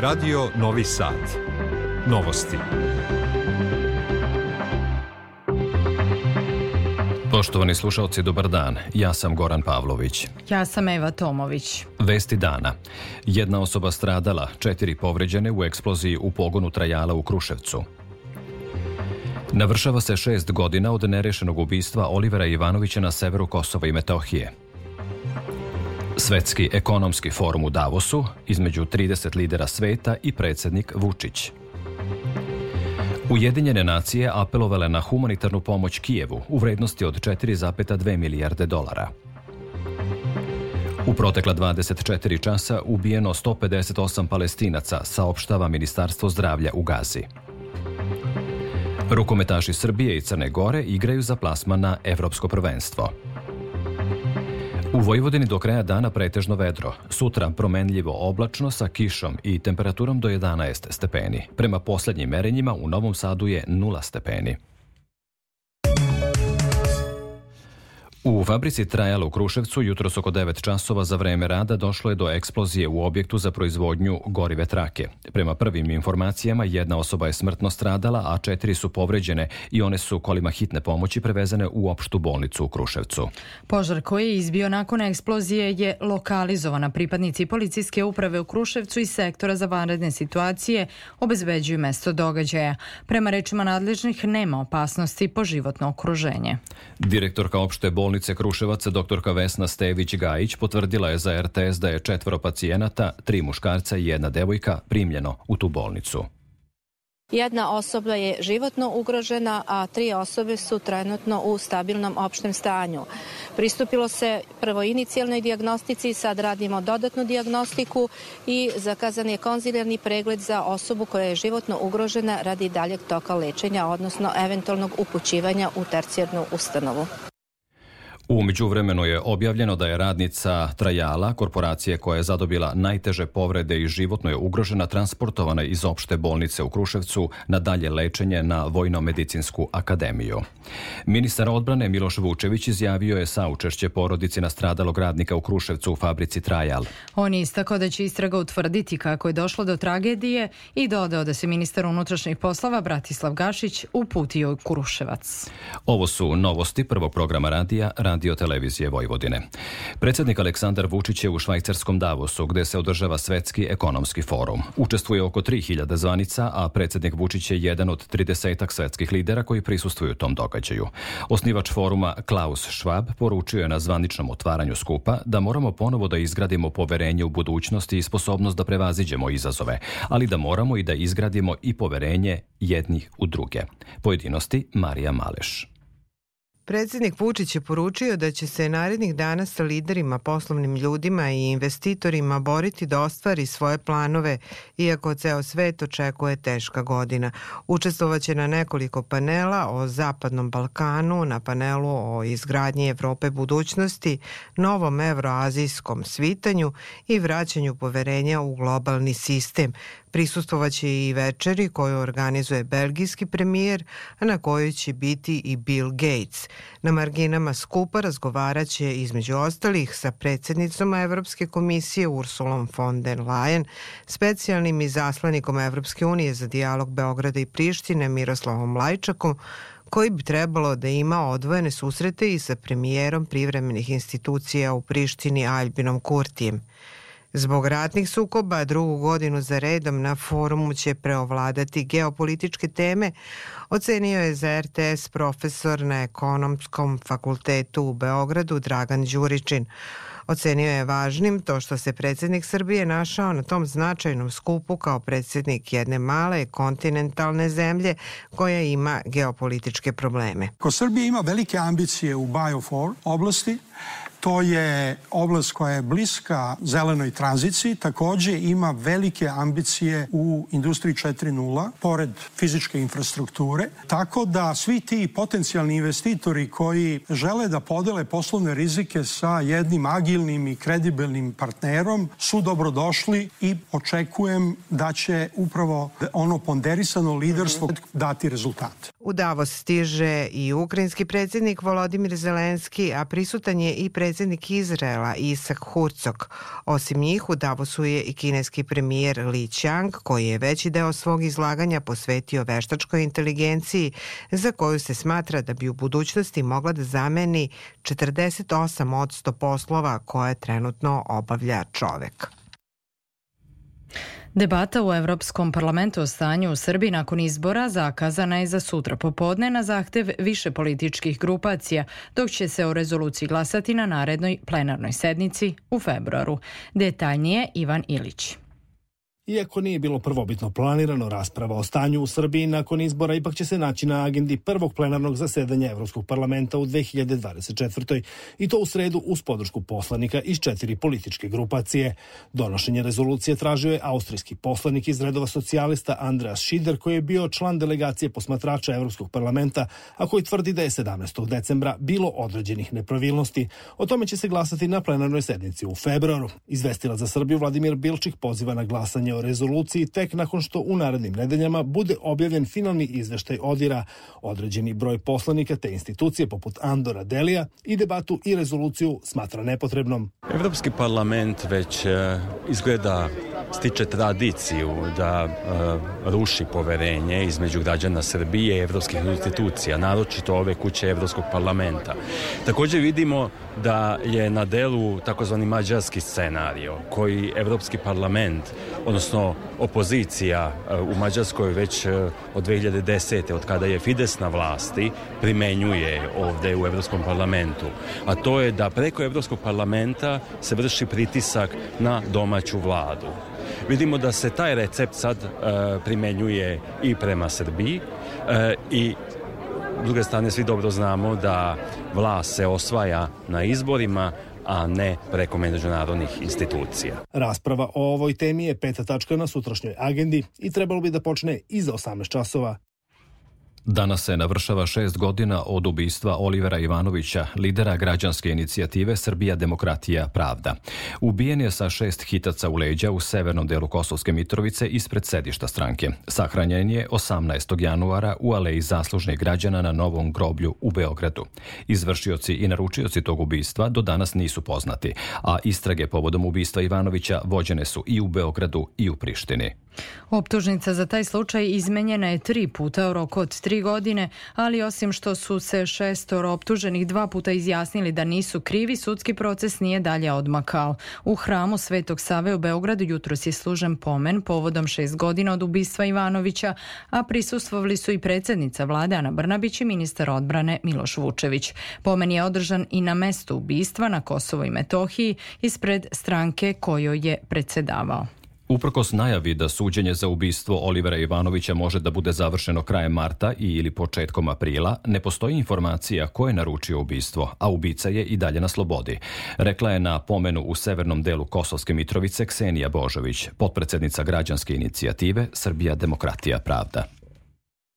Radio Novi Sad. Novosti. Poštovani slušalci, dobar dan. Ja sam Goran Pavlović. Ja sam Eva Tomović. Vesti dana. Jedna osoba stradala, četiri povređene u eksploziji u pogonu trajala u Kruševcu. Navršava se šest godina od nerešenog ubistva Olivera Ivanovića na severu Kosova i Metohije. Svetski ekonomski forum u Davosu između 30 lidera sveta i predsednik Vučić. Ujedinjene nacije apelovale na humanitarnu pomoć Kijevu u vrednosti od 4,2 milijarde dolara. U protekla 24 časa ubijeno 158 palestinaca, saopštava Ministarstvo zdravlja u Gazi. Rukometaši Srbije i Crne Gore igraju za plasma na Evropsko prvenstvo. U Vojvodini do kraja dana pretežno vedro. Sutra promenljivo oblačno sa kišom i temperaturom do 11 stepeni. Prema poslednjim merenjima u Novom Sadu je 0 stepeni. U fabrici Trajala u Kruševcu jutros oko 9 časova za vreme rada došlo je do eksplozije u objektu za proizvodnju gorive trake. Prema prvim informacijama jedna osoba je smrtno stradala, a četiri su povređene i one su kolima hitne pomoći prevezane u opštu bolnicu u Kruševcu. Požar koji je izbio nakon eksplozije je lokalizovana. Pripadnici policijske uprave u Kruševcu i sektora za vanredne situacije obezbeđuju mesto događaja. Prema rečima nadležnih nema opasnosti po životno okruženje. Direktorka opšte bolnice bolnice Kruševac, doktorka Vesna Stević-Gajić potvrdila je za RTS da je četvoro pacijenata, tri muškarca i jedna devojka primljeno u tu bolnicu. Jedna osoba je životno ugrožena, a tri osobe su trenutno u stabilnom opštem stanju. Pristupilo se prvo inicijalnoj diagnostici, sad radimo dodatnu diagnostiku i zakazan je konzilijarni pregled za osobu koja je životno ugrožena radi daljeg toka lečenja, odnosno eventualnog upućivanja u tercijarnu ustanovu. U međuvremenu je objavljeno da je radnica Trajala, korporacije koja je zadobila najteže povrede i životno je ugrožena, transportovana iz opšte bolnice u Kruševcu na dalje lečenje na Vojno-medicinsku akademiju. Ministar odbrane Miloš Vučević izjavio je saučešće porodici nastradalog radnika u Kruševcu u fabrici Trajal. On je istakao da će istraga utvrditi kako je došlo do tragedije i dodao da se ministar unutrašnjih poslova Bratislav Gašić uputio u Kruševac. Ovo su novosti prvog programa radija, radija radio televizije Vojvodine. Predsednik Aleksandar Vučić je u švajcarskom Davosu gde se održava svetski ekonomski forum. Učestvuje oko 3000 zvanica, a predsednik Vučić je jedan od 30 svetskih lidera koji prisustuju tom događaju. Osnivač foruma Klaus Schwab poručio je na zvaničnom otvaranju skupa da moramo ponovo da izgradimo poverenje u budućnosti i sposobnost da prevaziđemo izazove, ali da moramo i da izgradimo i poverenje jednih u druge. Pojedinosti Marija Maleš. Predsednik Vučić je poručio da će se narednih dana sa liderima, poslovnim ljudima i investitorima boriti da ostvari svoje planove, iako ceo svet očekuje teška godina. Učestvovaće na nekoliko panela o Zapadnom Balkanu, na panelu o izgradnji Evrope budućnosti, novom evroazijskom svitanju i vraćanju poverenja u globalni sistem, Prisustovaće i večeri koju organizuje belgijski premijer, a na kojoj će biti i Bill Gates. Na marginama skupa razgovaraće između ostalih sa predsednicom Evropske komisije Ursulom von der Leyen, specijalnim izaslanikom Evropske unije za dijalog Beograda i Prištine Miroslavom Lajčakom, koji bi trebalo da ima odvojene susrete i sa premijerom privremenih institucija u Prištini Albinom Kurtijem. Zbog ratnih sukoba drugu godinu za redom na forumu će preovladati geopolitičke teme, ocenio je za RTS profesor na ekonomskom fakultetu u Beogradu Dragan Đuričin. Ocenio je važnim to što se predsednik Srbije našao na tom značajnom skupu kao predsednik jedne male kontinentalne zemlje koja ima geopolitičke probleme. Ko Srbija ima velike ambicije u Biofor oblasti, To je oblast koja je bliska zelenoj tranziciji, takođe ima velike ambicije u industriji 4.0, pored fizičke infrastrukture, tako da svi ti potencijalni investitori koji žele da podele poslovne rizike sa jednim agilnim i kredibilnim partnerom su dobrodošli i očekujem da će upravo ono ponderisano liderstvo dati rezultate. U Davos stiže i ukrajinski predsjednik Volodimir Zelenski, a prisutan je i predsjednik Izraela Isak Hurcok. Osim njih u Davosu je i kineski premijer Li Qiang, koji je veći deo svog izlaganja posvetio veštačkoj inteligenciji, za koju se smatra da bi u budućnosti mogla da zameni 48 od 100 poslova koje trenutno obavlja čovek. Debata u Evropskom parlamentu o stanju u Srbiji nakon izbora zakazana je za sutra popodne na zahtev više političkih grupacija, dok će se o rezoluciji glasati na narednoj plenarnoj sednici u februaru. Detaljnije Ivan Ilić. Iako nije bilo prvobitno planirano, rasprava o stanju u Srbiji nakon izbora ipak će se naći na agendi prvog plenarnog zasedanja Evropskog parlamenta u 2024. i to u sredu uz podršku poslanika iz četiri političke grupacije. Donošenje rezolucije tražio je austrijski poslanik iz redova socijalista Andreas Schider koji je bio član delegacije posmatrača Evropskog parlamenta, a koji tvrdi da je 17. decembra bilo određenih nepravilnosti. O tome će se glasati na plenarnoj sednici u februaru. Izvestila za Srbiju Vladimir Bilčik poziva na glasanje o rezoluciji tek nakon što u narednim nedeljama bude objavljen finalni izveštaj odira određeni broj poslanika te institucije poput Andora Delija i debatu i rezoluciju smatra nepotrebnom. Evropski parlament već e, izgleda stiče tradiciju da uh, ruši poverenje između građana Srbije i evropskih institucija, naročito ove kuće Evropskog parlamenta. Takođe vidimo da je na delu takozvani mađarski scenario koji Evropski parlament, odnosno opozicija uh, u Mađarskoj već uh, od 2010. od kada je Fides na vlasti primenjuje ovde u Evropskom parlamentu. A to je da preko Evropskog parlamenta se vrši pritisak na domaću vladu. Vidimo da se taj recept sad e, primenjuje i prema Srbiji e, i s druge strane svi dobro znamo da vlast se osvaja na izborima, a ne preko međunarodnih institucija. Rasprava o ovoj temi je peta tačka na sutrašnjoj agendi i trebalo bi da počne iza 18 časova. Danas se navršava šest godina od ubistva Olivera Ivanovića, lidera građanske inicijative Srbija demokratija pravda. Ubijen je sa šest hitaca u leđa u severnom delu Kosovske Mitrovice ispred sedišta stranke. Sahranjen je 18. januara u aleji zaslužnih građana na Novom groblju u Beogradu. Izvršioci i naručioci tog ubistva do danas nisu poznati, a istrage povodom ubistva Ivanovića vođene su i u Beogradu i u Prištini. Optužnica za taj slučaj izmenjena je tri puta u roku od tri godine, ali osim što su se šestor optuženih dva puta izjasnili da nisu krivi, sudski proces nije dalje odmakao. U hramu Svetog Save u Beogradu jutros je služen pomen povodom šest godina od ubistva Ivanovića, a prisustvovali su i predsednica vlade Ana Brnabić i ministar odbrane Miloš Vučević. Pomen je održan i na mestu ubistva na Kosovo i Metohiji ispred stranke kojoj je predsedavao. Uprkos najavi da suđenje za ubistvo Olivera Ivanovića može da bude završeno krajem marta i ili početkom aprila, ne postoji informacija ko je naručio ubistvo, a ubica je i dalje na slobodi. Rekla je na pomenu u severnom delu Kosovske Mitrovice Ksenija Božović, potpredsednica građanske inicijative Srbija demokratija pravda.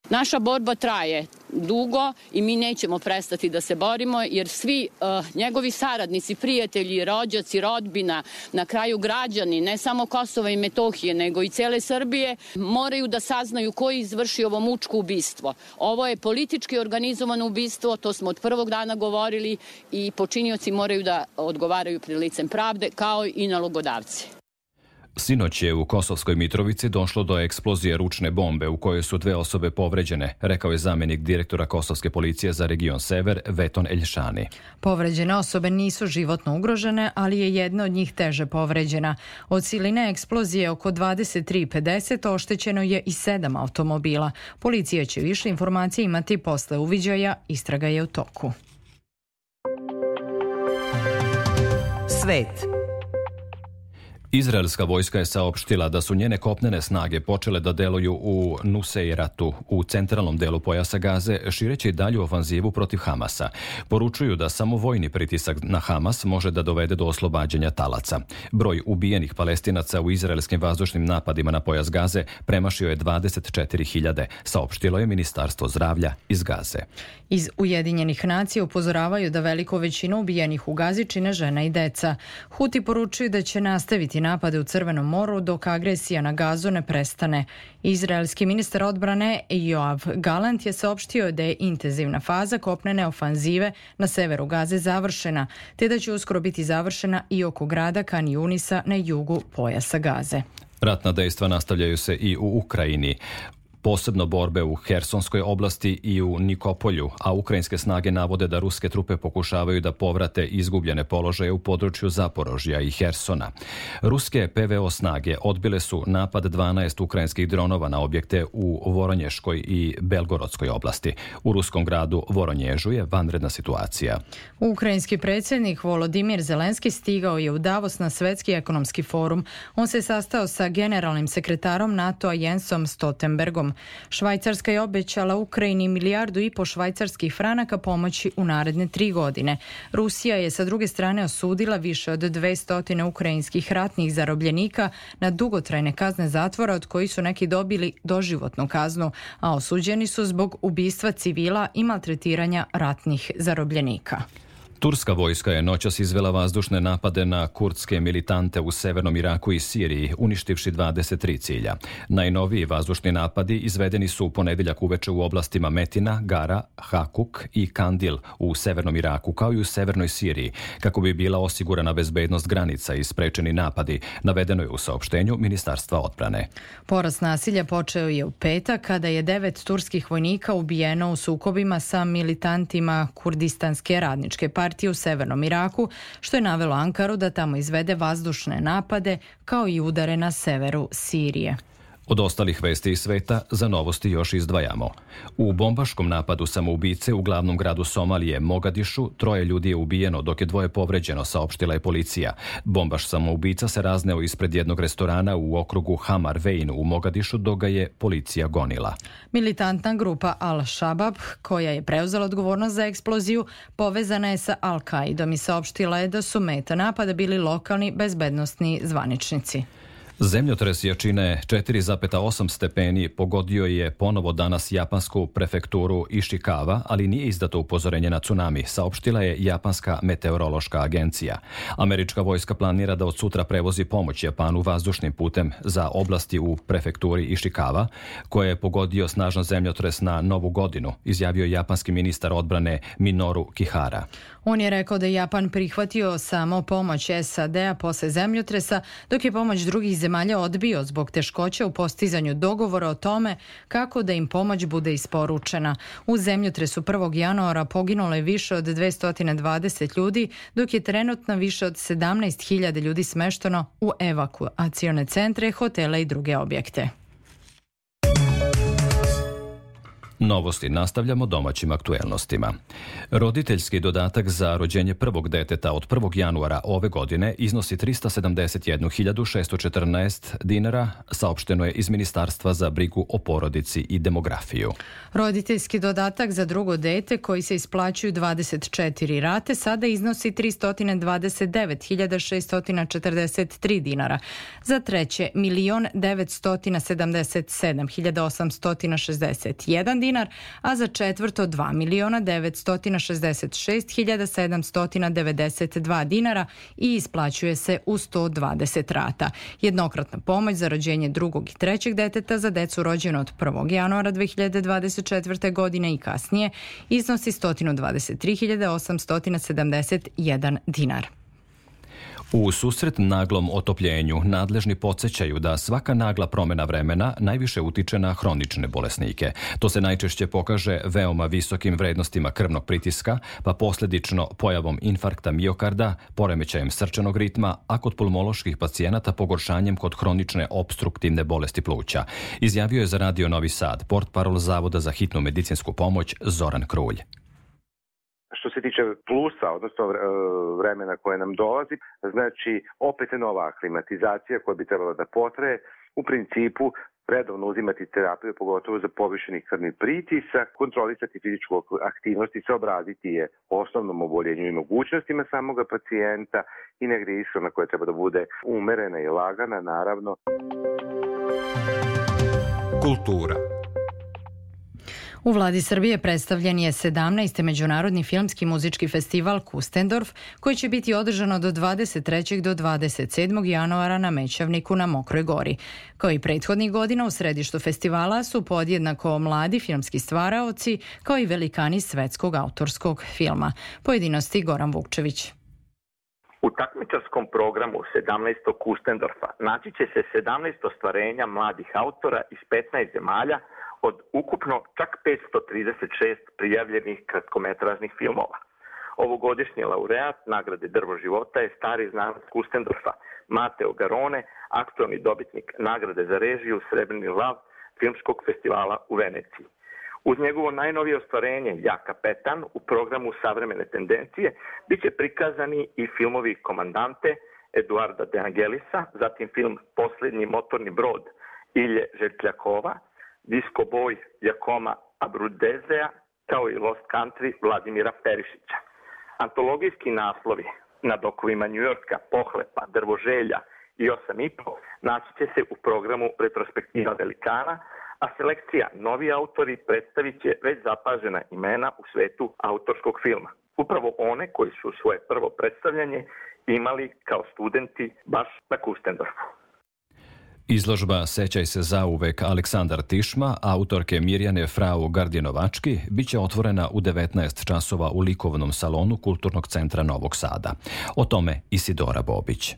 Naša borba traje dugo i mi nećemo prestati da se borimo jer svi uh, njegovi saradnici, prijatelji, rođaci, rodbina, na kraju građani, ne samo Kosova i Metohije, nego i cele Srbije, moraju da saznaju ko je izvršio ovo mučko ubistvo. Ovo je politički organizovano ubistvo, to smo od prvog dana govorili i počinioci moraju da odgovaraju pri licem pravde kao i nalogodavci. Sinoć je u Kosovskoj Mitrovici došlo do eksplozije ručne bombe u kojoj su dve osobe povređene, rekao je zamenik direktora Kosovske policije za region Sever Veton Eljšani. Povređene osobe nisu životno ugrožene, ali je jedna od njih teže povređena. Od siline eksplozije oko 23.50 oštećeno je i sedam automobila. Policija će više informacije imati posle uviđaja, istraga je u toku. Svet. Izraelska vojska je saopštila da su njene kopnene snage počele da deluju u Nuseiratu, u centralnom delu pojasa Gaze, šireći dalju ofanzivu protiv Hamasa. Poručuju da samo vojni pritisak na Hamas može da dovede do oslobađanja talaca. Broj ubijenih palestinaca u izraelskim vazdušnim napadima na pojas Gaze premašio je 24.000, saopštilo je Ministarstvo zdravlja iz Gaze. Iz Ujedinjenih nacija upozoravaju da veliku većinu ubijenih u Gazi čine žena i deca. Huti poručuju da će nastaviti napade u Crvenom moru dok agresija na gazu ne prestane. Izraelski ministar odbrane Joav Galant je saopštio da je intenzivna faza kopnene ofanzive na severu Gaze završena, te da će uskoro biti završena i oko grada Kan Junisa na jugu pojasa Gaze. Ratna dejstva nastavljaju se i u Ukrajini posebno borbe u Hersonskoj oblasti i u Nikopolju, a ukrajinske snage navode da ruske trupe pokušavaju da povrate izgubljene položaje u području Zaporožja i Hersona. Ruske PVO snage odbile su napad 12 ukrajinskih dronova na objekte u Voronješkoj i Belgorodskoj oblasti. U ruskom gradu Voronježu je vanredna situacija. Ukrajinski predsjednik Volodimir Zelenski stigao je u Davos na Svetski ekonomski forum. On se sastao sa generalnim sekretarom NATO-a Jensom Stoltenbergom. Švajcarska je obećala Ukrajini milijardu i po švajcarskih franaka pomoći u naredne tri godine. Rusija je sa druge strane osudila više od 200 ukrajinskih ratnih zarobljenika na dugotrajne kazne zatvora od kojih su neki dobili doživotnu kaznu, a osuđeni su zbog ubistva civila i maltretiranja ratnih zarobljenika. Turska vojska je noćas izvela vazdušne napade na kurdske militante u severnom Iraku i Siriji, uništivši 23 cilja. Najnoviji vazdušni napadi izvedeni su u ponedeljak uveče u oblastima Metina, Gara, Hakuk i Kandil u severnom Iraku, kao i u severnoj Siriji, kako bi bila osigurana bezbednost granica i sprečeni napadi, navedeno je u saopštenju Ministarstva odbrane. Porast nasilja počeo je u petak, kada je devet turskih vojnika ubijeno u sukobima sa militantima Kurdistanske radničke partije partije u severnom Iraku, što je navelo Ankaru da tamo izvede vazdušne napade kao i udare na severu Sirije. Od ostalih vesti iz sveta za novosti još izdvajamo. U bombaškom napadu samoubice u glavnom gradu Somalije, Mogadišu, troje ljudi je ubijeno dok je dvoje povređeno, saopštila je policija. Bombaš samoubica se razneo ispred jednog restorana u okrugu Hamar Vein u Mogadišu dok ga je policija gonila. Militantna grupa Al-Shabaab, koja je preuzela odgovornost za eksploziju, povezana je sa Al-Qaidom i saopštila je da su meta napada bili lokalni bezbednostni zvaničnici. Zemljotres jačine 4,8 stepeni pogodio je ponovo danas japansku prefekturu Ishikawa, ali nije izdato upozorenje na tsunami, saopštila je Japanska meteorološka agencija. Američka vojska planira da od sutra prevozi pomoć Japanu vazdušnim putem za oblasti u prefekturi Ishikawa, koje je pogodio snažan zemljotres na novu godinu, izjavio japanski ministar odbrane Minoru Kihara. On je rekao da je Japan prihvatio samo pomoć SAD-a posle zemljotresa, dok je pomoć drugih zemalja odbio zbog teškoća u postizanju dogovora o tome kako da im pomoć bude isporučena. U zemljotresu 1. januara poginulo je više od 220 ljudi, dok je trenutno više od 17.000 ljudi smešteno u evakuacione centre, hotele i druge objekte. Novosti nastavljamo domaćim aktuelnostima. Roditeljski dodatak za rođenje prvog deteta od 1. januara ove godine iznosi 371.614 dinara, saopšteno je iz Ministarstva za brigu o porodici i demografiju. Roditeljski dodatak za drugo dete koji se isplaćuju 24 rate sada iznosi 329.643 dinara. Za treće 1.977.861 dinar dinar, a za četvrto 2 miliona 966.792 dinara i isplaćuje se u 120 rata. Jednokratna pomoć za rođenje drugog i trećeg deteta za decu rođeno od 1. januara 2024. godine i kasnije iznosi 123.871 dinar. U susret naglom otopljenju nadležni podsjećaju da svaka nagla promena vremena najviše utiče na hronične bolesnike. To se najčešće pokaže veoma visokim vrednostima krvnog pritiska, pa posledično pojavom infarkta miokarda, poremećajem srčanog ritma, a kod pulmoloških pacijenata pogoršanjem kod hronične obstruktivne bolesti pluća. Izjavio je za Radio Novi Sad port parol Zavoda za hitnu medicinsku pomoć Zoran Krulj. Što se tiče plusa, odnosno e, vremena koje nam dolazi, znači opet je nova aklimatizacija koja bi trebala da potraje. U principu redovno uzimati terapiju, pogotovo za povišeni krvni pritisak, kontrolisati fizičku aktivnost i se obraziti je osnovnom oboljenju i mogućnostima samoga pacijenta i negde ishrana koja treba da bude umerena i lagana, naravno. Kultura U vladi Srbije predstavljen je 17. Međunarodni filmski muzički festival Kustendorf, koji će biti održan od 23. do 27. januara na Mećavniku na Mokroj gori. Kao i prethodnih godina u središtu festivala su podjednako mladi filmski stvaraoci, kao i velikani svetskog autorskog filma. Pojedinosti Goran Vukčević. U takmičarskom programu 17. Kustendorfa naći će se 17 ostvarenja mladih autora iz 15 zemalja od ukupno čak 536 prijavljenih kratkometražnih filmova. Ovogodišnji laureat nagrade Drvo života je stari znanac Kustendorfa, Mateo Garone, aktualni dobitnik nagrade za režiju Srebrni lav Filmskog festivala u Veneciji. Uz njegovo najnovije ostvarenje Ja kapetan u programu Savremene tendencije biće prikazani i filmovi Komandante Eduarda De Angelisa, zatim film Poslednji motorni brod Ilje Žetljakova, Disco Boy Jakoma Abrudezea, kao i Lost Country Vladimira Perišića. Antologijski naslovi na dokovima Njujorka, Pohlepa, Drvoželja i Osam i po naći će se u programu Retrospektiva velikana, a selekcija novi autori predstavit će već zapažena imena u svetu autorskog filma. Upravo one koji su svoje prvo predstavljanje imali kao studenti baš na Kustendorfu. Izložba Sećaj se za uvek Aleksandar Tišma, autorke Mirjane Frau Gardjenovački, biće otvorena u 19 časova u likovnom salonu Kulturnog centra Novog Sada. O tome Isidora Bobić.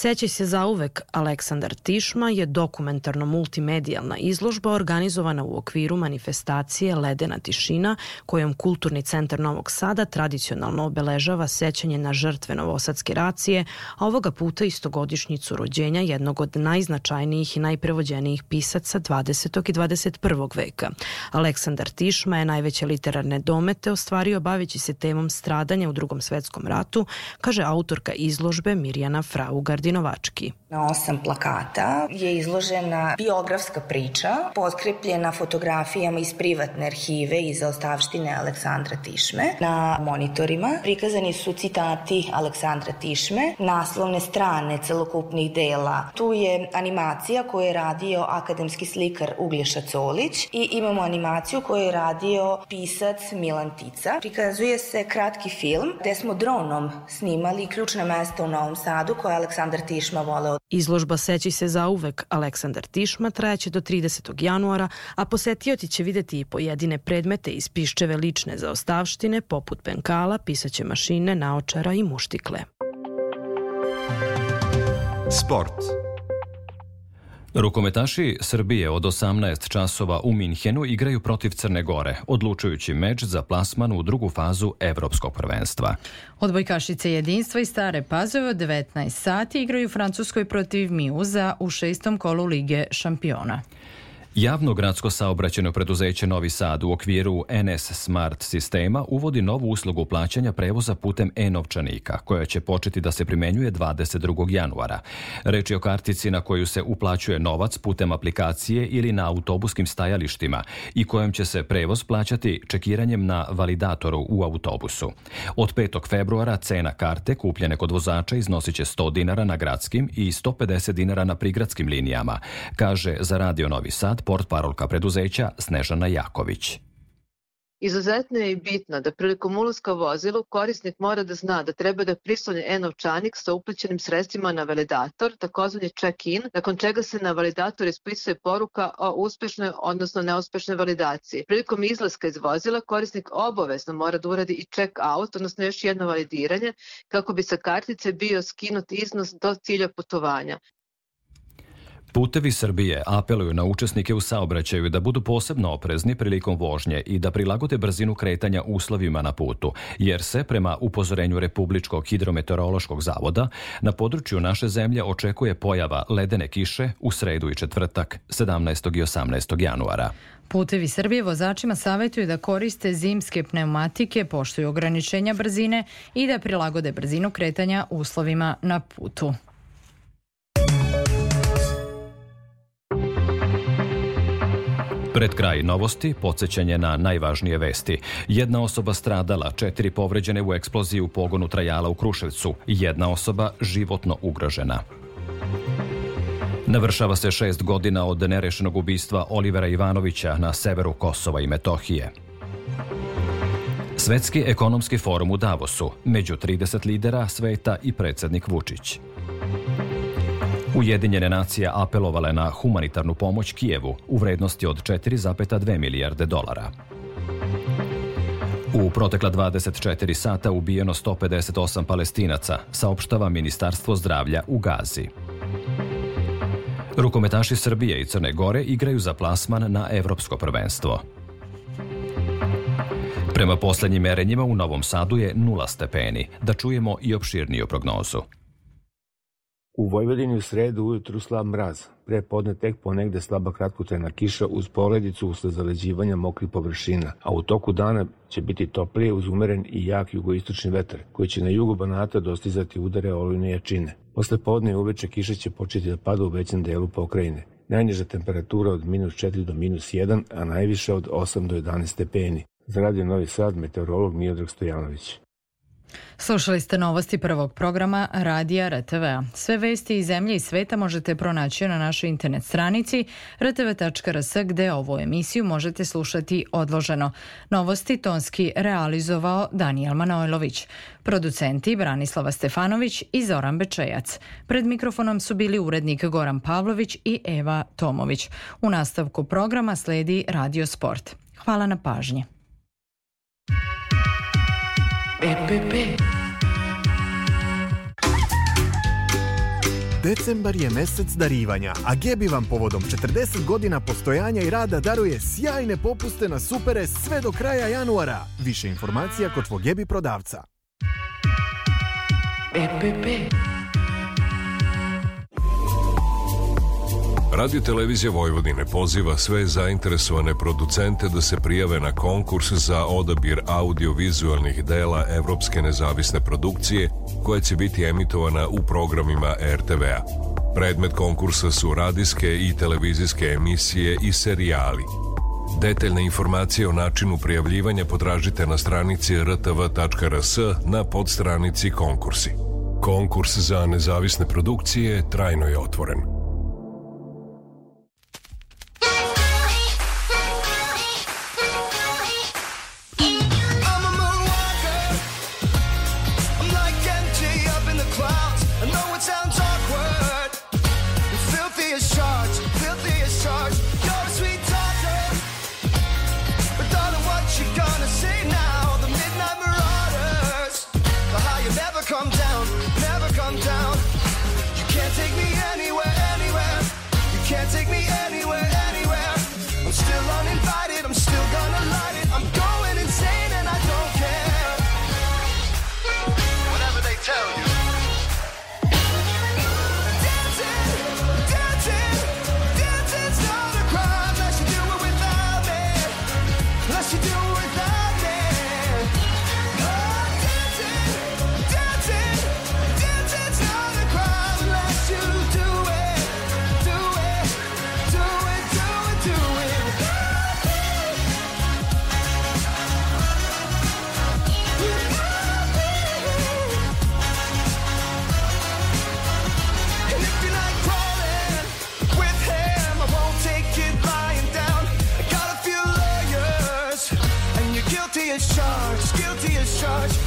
Sećaj se zauvek Aleksandar Tišma je dokumentarno multimedijalna izložba organizovana u okviru manifestacije Ledena tišina kojom Kulturni centar Novog Sada tradicionalno obeležava sećanje na žrtve Novosadske racije, a ovoga puta istogodišnjicu rođenja jednog od najznačajnijih i najprevođenijih pisaca 20. i 21. veka. Aleksandar Tišma je najveće literarne domete ostvario baveći se temom stradanja u drugom svetskom ratu, kaže autorka izložbe Mirjana Fraugar Gardinovački. Na osam plakata je izložena biografska priča, potkrepljena fotografijama iz privatne arhive i zaostavštine Aleksandra Tišme. Na monitorima prikazani su citati Aleksandra Tišme, naslovne strane celokupnih dela. Tu je animacija koju je radio akademski slikar Uglješa Colić i imamo animaciju koju je radio pisac Milan Tica. Prikazuje se kratki film gde smo dronom snimali ključna mesta u Novom Sadu koje Aleksandar Aleksandar Tišma voleo. Izložba Seći se za uvek Aleksandar Tišma trajaće do 30. januara, a posetioti će videti i pojedine predmete iz piščeve lične zaostavštine, poput penkala, pisaće mašine, naočara i muštikle. Sport. Rukometaši Srbije od 18 časova u Minhenu igraju protiv Crne Gore, odlučujući meč za plasman u drugu fazu Evropskog prvenstva. Odbojkašice jedinstva i Stare Pazove od 19 sati igraju Francuskoj protiv Miuza u šestom kolu Lige šampiona. Javno gradsko saobraćeno preduzeće Novi Sad u okviru NS Smart sistema uvodi novu uslugu plaćanja prevoza putem e-novčanika, koja će početi da se primenjuje 22. januara. Reč je o kartici na koju se uplaćuje novac putem aplikacije ili na autobuskim stajalištima i kojom će se prevoz plaćati čekiranjem na validatoru u autobusu. Od 5. februara cena karte kupljene kod vozača iznosit će 100 dinara na gradskim i 150 dinara na prigradskim linijama, kaže za Radio Novi Sad port parolka preduzeća Snežana Jaković. Izuzetno je i bitno da prilikom ulaska u vozilo korisnik mora da zna da treba da prisloni e-novčanik sa uplaćenim sredstvima na validator, takozvani check-in, nakon čega se na validator ispisuje poruka o uspešnoj, odnosno neuspešnoj validaciji. Prilikom izlaska iz vozila korisnik obavezno mora da uradi i check-out, odnosno još jedno validiranje, kako bi sa kartice bio skinut iznos do cilja putovanja. Putevi Srbije apeluju na učesnike u saobraćaju da budu posebno oprezni prilikom vožnje i da prilagode brzinu kretanja uslovima na putu, jer se, prema upozorenju Republičkog hidrometeorološkog zavoda, na području naše zemlje očekuje pojava ledene kiše u sredu i četvrtak 17. i 18. januara. Putevi Srbije vozačima savjetuju da koriste zimske pneumatike, poštuju ograničenja brzine i da prilagode brzinu kretanja uslovima na putu. Pred kraj novosti, podsjećanje na najvažnije vesti. Jedna osoba stradala, četiri povređene u eksploziji u pogonu trajala u Kruševcu, jedna osoba životno ugrožena. Navršava se šest godina od nerešenog ubistva Olivera Ivanovića na severu Kosova i Metohije. Svetski ekonomski forum u Davosu, među 30 lidera sveta i predsednik Vučić. Ujedinjene nacije apelovale na humanitarnu pomoć Kijevu u vrednosti od 4,2 milijarde dolara. U protekla 24 sata ubijeno 158 palestinaca, saopštava Ministarstvo zdravlja u Gazi. Rukometaši Srbije i Crne Gore igraju za plasman na evropsko prvenstvo. Prema poslednjim merenjima u Novom Sadu je nula stepeni. Da čujemo i opširniju prognozu. U Vojvodini u sredu ujutru slab mraz, pre podne tek ponegde slaba kratkotrena kiša uz poledicu usled zaleđivanja mokrih površina, a u toku dana će biti toplije uz umeren i jak jugoistočni vetar, koji će na jugu Banata dostizati udare olujne jačine. Posle podne uveče kiša će početi da pada u većem delu pokrajine. Najniža temperatura od minus 4 do minus 1, a najviše od 8 do 11 stepeni. Za Radio Novi Sad, meteorolog Mijodrag Stojanović. Slušali ste novosti prvog programa Radija RTV. Sve vesti iz zemlje i sveta možete pronaći na našoj internet stranici rtv.rs gde ovu emisiju možete slušati odloženo. Novosti tonski realizovao Daniel Manojlović. Producenti Branislava Stefanović i Zoran Bečejac. Pred mikrofonom su bili urednik Goran Pavlović i Eva Tomović. U nastavku programa sledi Radio Sport. Hvala na pažnji. EPP. Decembar je mesec darivanja, a Gebi vam povodom 40 godina postojanja i rada daruje sjajne popuste na supere sve do kraja januara. Više informacija kod tvog Gebi prodavca. EPP. Radio Televizija Vojvodine poziva sve zainteresovane producente da se prijave na konkurs za odabir audio-vizualnih dela Evropske nezavisne produkcije koja će biti emitovana u programima RTV-a. Predmet konkursa su radijske i televizijske emisije i serijali. Detaljne informacije o načinu prijavljivanja potražite na stranici rtv.rs na podstranici konkursi. Konkurs za nezavisne produkcije trajno je otvoren. charge.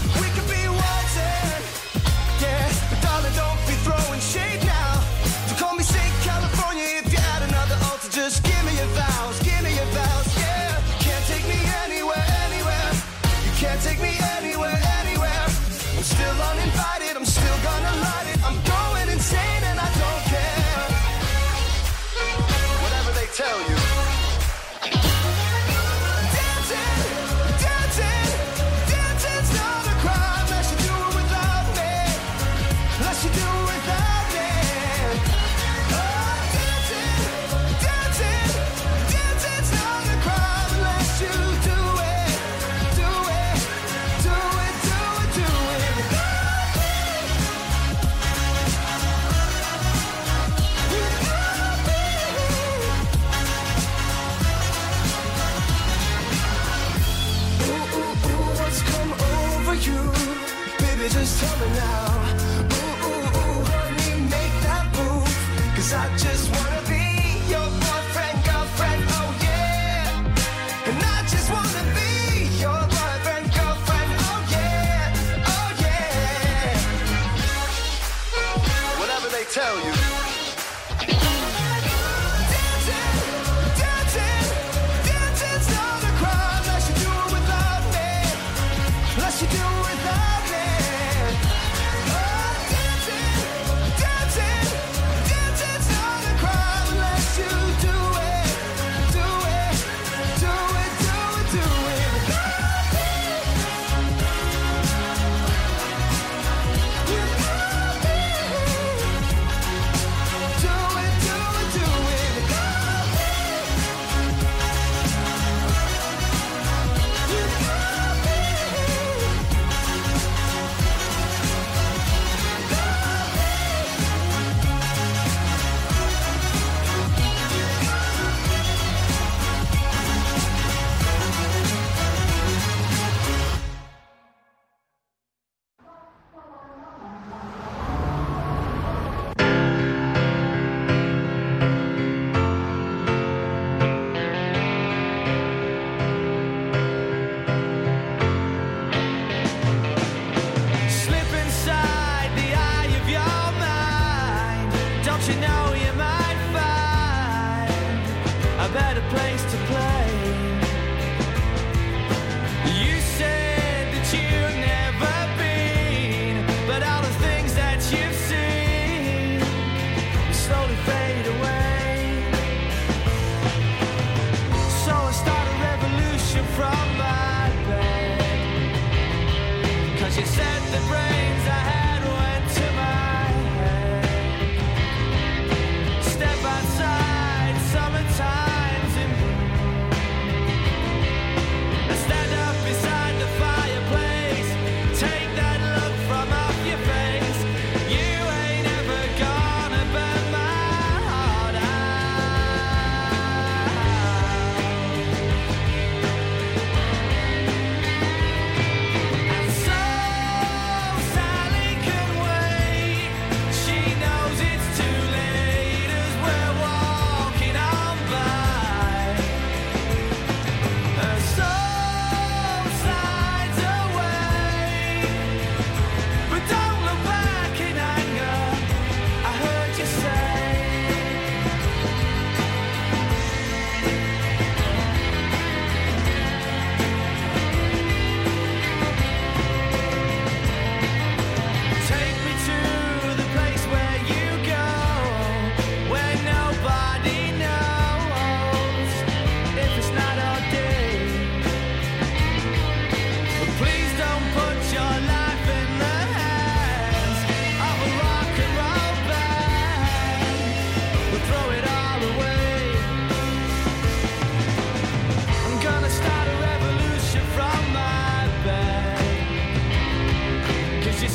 Place to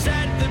said